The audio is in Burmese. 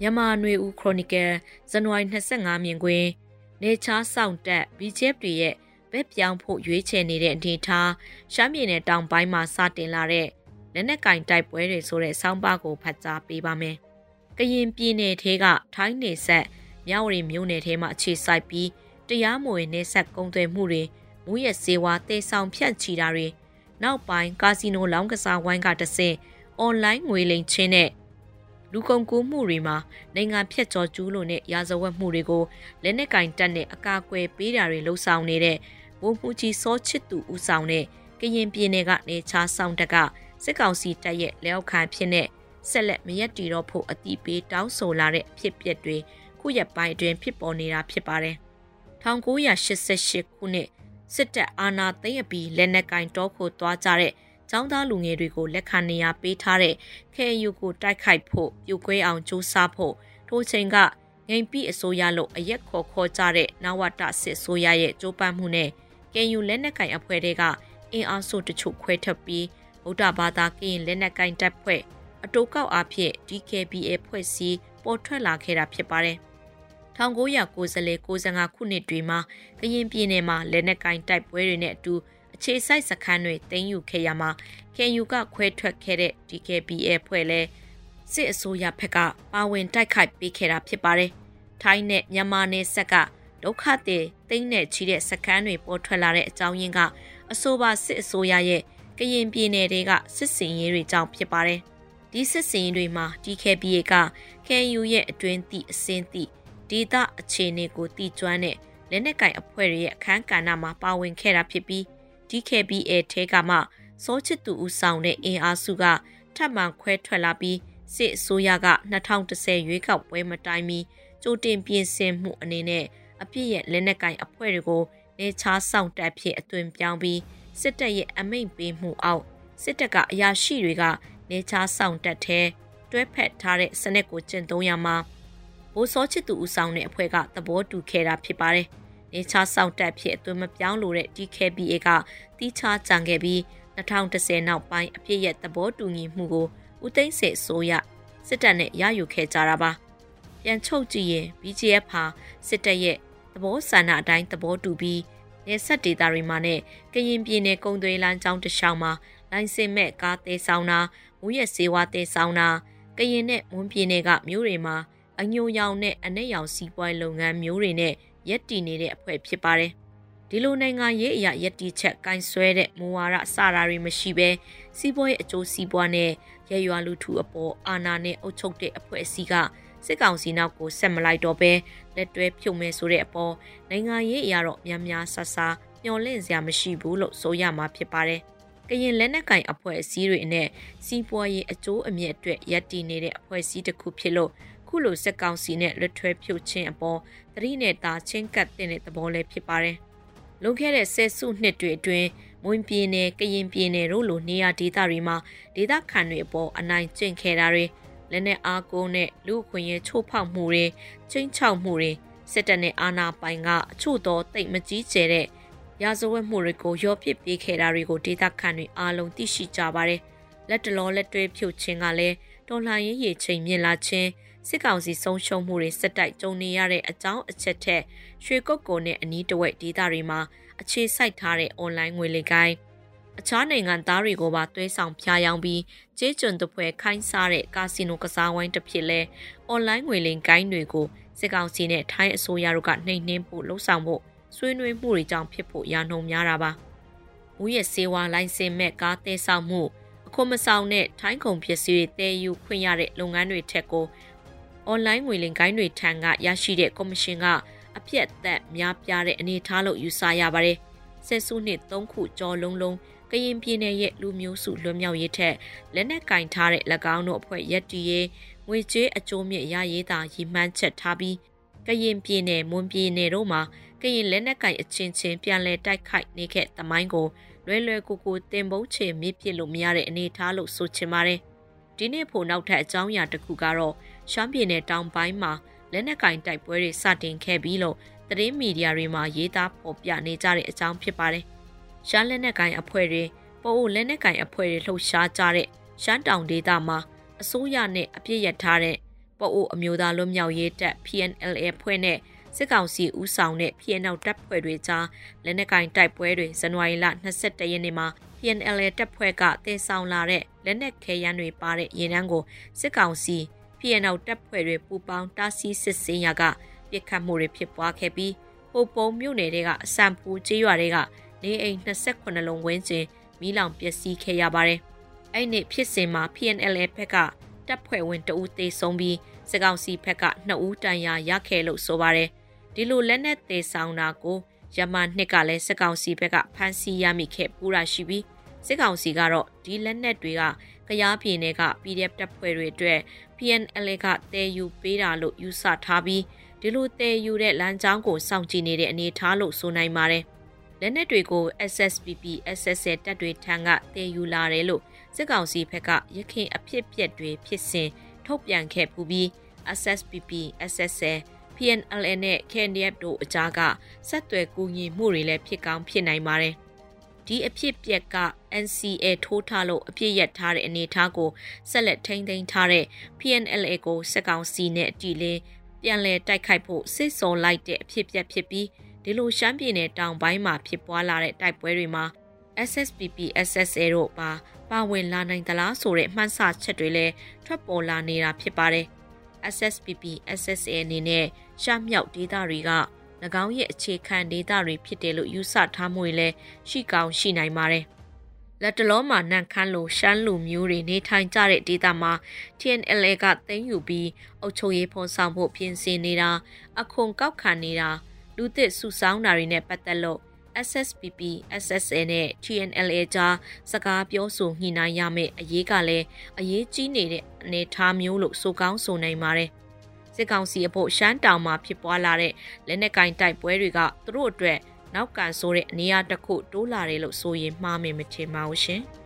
မြန်မာຫນွေဦးခရိုနီကယ်ဇန်နဝါရီ25မြင်ကွင်းနေချားဆောင်တက် BJP တွေရဲ့ဘက်ပြောင်းဖို့ရွေးချယ်နေတဲ့အနေထားရှမ်းပြည်နယ်တောင်ပိုင်းမှာစတင်လာတဲ့လက်နက်ကင်တိုက်ပွဲတွေဆိုတဲ့စောင်းပါကိုဖတ်ကြားပေးပါမယ်။ကရင်ပြည်နယ်ထဲကထိုင်းနေဆက်မြဝတီမြို့နယ်ထဲမှာအခြေစိုက်ပြီးတရားမဝင်နေဆက်ကုံသွယ်မှုတွေမူရစေဝါတေဆောင်ဖြန့်ချီတာတွေနောက်ပိုင်းကာစီနိုလောင်းကစားဝိုင်းကတဆင့်အွန်လိုင်းငွေလိမ်ချင်းနဲ့ လူကုန်ကူးမှုတွေမှာနိုင်ငံဖြတ်ကျော်ကျူးလွန်တဲ့ရာဇဝတ်မှုတွေကိုလက်နက်ကင်တက်နဲ့အကာအကွယ်ပေးတာတွေလှုံ့ဆော်နေတဲ့ဘုံမှုကြီးစောချစ်သူဦးဆောင်တဲ့ကရင်ပြည်နယ်ကနေချားဆောင်တက်ကစစ်ကောင်စီတပ်ရဲ့လက်အောက်ခံဖြစ်တဲ့ဆက်လက်မရက်တီတော့ဖို့အတိပေးတောင်းဆိုလာတဲ့အဖြစ်ပြက်တွေခုရက်ပိုင်းအတွင်းဖြစ်ပေါ်နေတာဖြစ်ပါတယ်။1988ခုနှစ်စစ်တပ်အာဏာသိမ်းအပြီးလက်နက်ကင်တောခိုသွားကြတဲ့ ចောင်းသားလူငယ်တွေကိုလက်ခံနေရပေးထားတဲ့ KNU ကိုတိုက်ခိုက်ဖို့ပြုတ်ကွဲအောင်ကြိုးစားဖို့ထိုချိန်ကငိန်ပိအစိုးရလို့အရက်ခေါ်ခေါ်ကြတဲ့နဝတစစ်ဆိုရရဲ့ကြိုးပမ်းမှုနဲ့ KNU လက်နက်ကင်အဖွဲ့တွေကအင်အားစုတချို့ခွဲထွက်ပြီးဗုဒ္ဓဘာသာကရင်လက်နက်ကင်တပ်ဖွဲ့အတိုးကောက်အားဖြင့် DKBA ဖွဲ့စည်းပေါ်ထွက်လာခဲ့တာဖြစ်ပါတယ်။1990-95ခုနှစ်တွေမှာကရင်ပြည်နယ်မှာလက်နက်ကင်တိုက်ပွဲတွေနဲ့အတူ အခြေစိုက်စခန်းတွေတင်းယူခဲ့ရမှာ KNU ကခွဲထွက်ခဲ့တဲ့ DKBA ဖွဲ့လဲစစ်အစိုးရဘက်ကပါဝင်တိုက်ခိုက်ပေးခဲ့တာဖြစ်ပါတယ်။ထိုင်းနဲ့မြန်မာနယ်ဆက်ကဒုက္ခသည်တိမ့်နဲ့ချီတဲ့စခန်းတွေပေါ်ထွက်လာတဲ့အကြောင်းရင်းကအဆိုပါစစ်အစိုးရရဲ့ကရင်ပြည်နယ်တွေကစစ်စင်ရေးတွေကြောင့်ဖြစ်ပါတယ်။ဒီစစ်စင်ရေးတွေမှာ DKBA က KNU ရဲ့အတွင်းသည့်အစင်းသည့်ဒေသအခြေအနေကိုတည်ကျွမ်းတဲ့လက်နက်ကင်အဖွဲ့တွေရဲ့အခန်းကဏ္ဍမှာပါဝင်ခဲ့တာဖြစ်ပြီး DKBA ထဲကမှစောချစ်သူဦးဆောင်တဲ့အင်အားစုကထပ်မံခွဲထွက်လာပြီးစစ်အစိုးရက2010ရွေးကောက်ပွဲမတိုင်မီကြိုတင်ပြင်ဆင်မှုအနေနဲ့အပြစ်ရဲ့လက်နက်ကင်အဖွဲ့တွေကိုနေချားဆောင်တက်ဖြစ်အသွင်ပြောင်းပြီးစစ်တပ်ရဲ့အမိန့်ပေးမှုအောက်စစ်တပ်ကအရာရှိတွေကနေချားဆောင်တက်တဲ့တွဲဖက်ထားတဲ့စနစ်ကိုကျင့်သုံးရမှာဘိုးစောချစ်သူဦးဆောင်တဲ့အဖွဲ့ကသဘောတူခဲ့တာဖြစ်ပါတယ်။ နေချဆောင်တက်ဖြစ်အသွင်မပြောင်းလို့တဲ့ DKBA ကတီးခြားကြံခဲ့ပြီး2010နောက်ပိုင်းအပြည့်ရဲ့သဘောတူညီမှုကိုဦးသိန်းစေအစိုးရစစ်တပ်နဲ့ရယူခဲ့ကြတာပါပြန်ချုပ်ကြည့်ရင် BGF ဟာစစ်တပ်ရဲ့သဘောဆန္ဒအတိုင်းသဘောတူပြီးနေဆက်ဒေတာတွေမှာနဲ့ကရင်ပြည်နယ်ကုံသွေးလမ်းကျောင်းတစ်လျှောက်မှာလိုင်စင်မဲ့ကားသေးဆောင်တာမူရက်စေဝါသေးဆောင်တာကရင်နဲ့မွန်ပြည်နယ်ကမြို့တွေမှာအညိုရောင်နဲ့အနဲ့ရောင်စီးပွားလုပ်ငန်းမျိုးတွေနဲ့ ရက်တည်နေတဲ့အဖွဲ့ဖြစ်ပါတယ်။ဒီလိုနိုင်ငံရေးအရာရက်တီချက်ကင်ဆွဲတဲ့မူဝါဒစတာတွေမရှိဘဲစီးပွားရေးအကျိုးစီးပွားနဲ့ရရွာလူထုအပေါ်အာဏာနဲ့အုပ်ချုပ်တဲ့အဖွဲ့အစည်းကစစ်ကောင်စီနောက်ကိုဆက်မလိုက်တော့ဘဲလက်တွဲဖြုတ်မယ်ဆိုတဲ့အပေါ်နိုင်ငံရေးအရာတော့များများဆဆမျှော်လင့်စရာမရှိဘူးလို့ဆိုရမှာဖြစ်ပါတယ်။ကရင်လက်နက်ကင်အဖွဲ့အစည်းတွေနဲ့စီးပွားရေးအကျိုးအမြတ်အတွက်ရပ်တည်နေတဲ့အဖွဲ့အစည်းတစ်ခုဖြစ်လို့ ခုလိုစက်ကောင်စီနဲ့လွတ်ထွဲဖြုတ်ခြင်းအပေါ်သတိနဲ့သာချင်းကပ်တဲ့သဘောလည်းဖြစ်ပါတယ်။လွန်ခဲ့တဲ့ဆယ်စုနှစ်တွေအတွင်းမွန်ပြည်နယ်ကရင်ပြည်နယ်တို့လိုနေရာဒေသတွေမှာဒေသခံတွေအပေါ်အနိုင်ကျင့်ခဲ့တာတွေလက်နက်အားကိုးနဲ့လူခွင့်ရေးချိုးဖောက်မှုတွေချင်းချောက်မှုတွေစစ်တပ်နဲ့အာဏာပိုင်ကအချို့သောတိတ်မကြီးကျယ်တဲ့ရာဇဝတ်မှုတွေကိုရော့ပစ်ပေးခဲ့တာတွေကိုဒေသခံတွေအားလုံးသိရှိကြပါတယ်။လက်တလောလက်တွဲဖြုတ်ခြင်းကလည်းတော်လှန်ရေးရချိန်မြင့်လာခြင်း စစ်ကောင်စီဆုံးရှုံးမှုတွေစစ်တိုက်ကြုံနေရတဲ့အကြောင်းအချက်ထက်ရွှေကုတ်ကိုနဲ့အနီးတဝက်ဒေသတွေမှာအခြေစိုက်ထားတဲ့အွန်လိုင်းငွေလိမ်ကိုင်းအခြားနိုင်ငံသားတွေကိုပါသွေးဆောင်ဖျားယောင်းပြီးကျေးကျွန်တပွဲခိုင်းစားတဲ့ကာစီနိုကစားဝိုင်းတစ်ဖြစ်လဲအွန်လိုင်းငွေလိမ်ကိုင်းတွေကိုစစ်ကောင်စီနဲ့ထိုင်းအစိုးရတို့ကနှိမ်နှင်းဖို့လှုံ့ဆော်ဖို့ဆွေးနွေးမှုတွေကြောင့်ဖြစ်ဖို့ရာနှုံများတာပါ။ဦးရဲ့စေဝါလိုင်းစင်မဲ့ကားတဲဆောင်မှုအခွန်မဆောင်တဲ့ထိုင်းကုန်ပစ္စည်းတွေတဲယူခွင့်ရတဲ့လုပ်ငန်းတွေထက်ကို အွန်လိုင်းငွေလိမ်ကိုင်းတွေထံကရရှိတဲ့ကော်မရှင်ကအပြက်သက်များပြားတဲ့အနေအထားလို့ယူဆရပါတယ်။ဆယ်စုနှစ်၃ခုကျော်လုံးလုံးကရင်ပြည်နယ်ရဲ့လူမျိုးစုလွတ်မြောက်ရေးထက်လက်နက်ကင်ထားတဲ့၎င်းတို့အဖွဲ့ရက်တီရေးငွေကြေးအကျိုးမြင့်ရရေးတာရည်မှန်းချက်ထားပြီးကရင်ပြည်နယ်မွန်ပြည်နယ်တို့မှာကရင်လက်နက်ကင်အချင်းချင်းပြန်လည်တိုက်ခိုက်နေခဲ့သမိုင်းကိုလွယ်လွယ်ကူကူတင်ပုံးချေမြစ်ပြစ်လို့မရတဲ့အနေအထားလို့ဆိုချင်ပါတယ်။ဒီနေ့ဖို့နောက်ထပ်အကြောင်းအရာတစ်ခုကတော့ ရှမ်းပြည်နယ်တောင်ပိုင်းမှာလက်နက်ကင်တိုက်ပွဲတွေစတင်ခဲ့ပြီးလို့သတင်းမီဒီယာတွေမှာရေးသားဖော်ပြနေကြတဲ့အကြောင်းဖြစ်ပါတယ်။ရှမ်းလက်နက်ကင်အဖွဲ့တွေပို့လက်နက်ကင်အဖွဲ့တွေလှုပ်ရှားကြတဲ့ရှမ်းတောင်ဒေသမှာအစိုးရနဲ့အပြစ်ရထားတဲ့ပအိုအမျိုးသားလွတ်မြောက်ရေးတပ် PNLA ဖွဲ့နဲ့စစ်ကောင်စီဦးဆောင်တဲ့ PNL တပ်ဖွဲ့တွေကြားလက်နက်ကင်တိုက်ပွဲတွေဇန်နဝါရီလ22ရက်နေ့မှာ PNLA တပ်ဖွဲ့ကတည်ဆောင်လာတဲ့လက်နက်ခဲယမ်းတွေပါတဲ့ရင်နှန်းကိုစစ်ကောင်စီ PNL တပ်ဖွဲ့တွေပူးပေါင်းတားဆီးစစ်ဆေးရာကပြစ်ခတ်မှုတွေဖြစ်ပွားခဲ့ပြီးဟိုပုံမြို့နယ်တွေကအစံဖူကျေးရွာတွေကနေအိမ်28လုံးဝန်းကျင်မီးလောင်ပျက်စီးခဲ့ရပါတယ်။အဲ့ဒီဖြစ်စဉ်မှာ PNLA ဘက်ကတပ်ဖွဲ့ဝင်တဦးသေဆုံးပြီးစစ်ကောင်စီဘက်က2ဦးတန်ရာရခဲ့လို့ဆိုပါတယ်။ဒီလိုလက်နက်သေးဆောင်တာကိုရမနှစ်ကလည်းစစ်ကောင်စီဘက်ကဖမ်းဆီးရမိခဲ့ပူတာရှိပြီး စစ်ကောင်စီကတော့ဒီလက်နက်တွေကကရားပြည်နယ်က PDF တပ်ဖွဲ့တွေအတွက် PNL ကတဲယူပေးတာလို့ယူဆထားပြီးဒီလိုတဲယူတဲ့လမ်းကြောင်းကိုစောင့်ကြည့်နေတဲ့အနေအထားလို့ဆိုနိုင်ပါတယ်။လက်နက်တွေကို SSPP SSL တပ်တွေထံကတဲယူလာတယ်လို့စစ်ကောင်စီဘက်ကရခင်အဖြစ်ပြက်တွေဖြစ်စဉ်ထုတ်ပြန်ခဲ့ပူပြီး SSPP SSL PNL နဲ့ KNDF တို့အကြားကဆက်သွယ်ကူညီမှုတွေလည်းဖြစ်ကောင်းဖြစ်နိုင်ပါတယ်။ဒီအဖြစ်ပြက်က NCA ထိုးထားလို့အပြစ်ရထားတဲ့အနေအထားကိုဆက်လက်ထိန်းသိမ်းထားတဲ့ PNLA ကိုစက်ကောင်စီနဲ့အတီလင်းပြန်လည်တိုက်ခိုက်ဖို့စစ်စော်လိုက်တဲ့အဖြစ်ပြက်ဖြစ်ပြီးဒီလိုရှမ်းပြည်နယ်တောင်ပိုင်းမှာဖြစ်ပွားလာတဲ့တိုက်ပွဲတွေမှာ SSPP SSA တို့ပါပါဝင်လာနိုင်သလားဆိုတဲ့မှန်းဆချက်တွေလည်းထွက်ပေါ်လာနေတာဖြစ်ပါတယ်။ SSPP SSA အနေနဲ့ရှမ်းမြောက်ဒေသတွေက၎င်းရဲ့အခြေခံဒေသတွေဖြစ်တယ်လို့ယူဆထားမှုတွေလည်းရှိကောင်းရှိနိုင်ပါတယ်။ လက်တလုံးမှာနန့်ခမ်းလိုရှမ်းလူမျိုးတွေနေထိုင်ကြတဲ့ဒေသမှာ TNLA ကသိမ်းယူပြီးအုပ်ချုပ်ရေးဖော်ဆောင်ဖို့ပြင်ဆင်နေတာအခွန်ကောက်ခံနေတာလူသစ်စုဆောင်းတာတွေနဲ့ပတ်သက်လို့ SSPP SSA နဲ့ TNLA ကြားစကားပြောဆိုညှိနှိုင်းရမယ့်အရေးကလည်းအရေးကြီးနေတဲ့အနေအထားမျိုးလို့ဆိုကောင်းဆိုနိုင်ပါတယ်။စစ်ကောင်စီအဖို့ရှမ်းတောင်မှာဖြစ်ပွားလာတဲ့လက်နက်ကင်တိုက်ပွဲတွေကသူတို့အတွက် နောက်ကန်ဆိုတဲ့အနေအထားတစ်ခုတိုးလာတယ်လို့ဆိုရင်မှားမယ်မထင်ပါဘူးရှင်။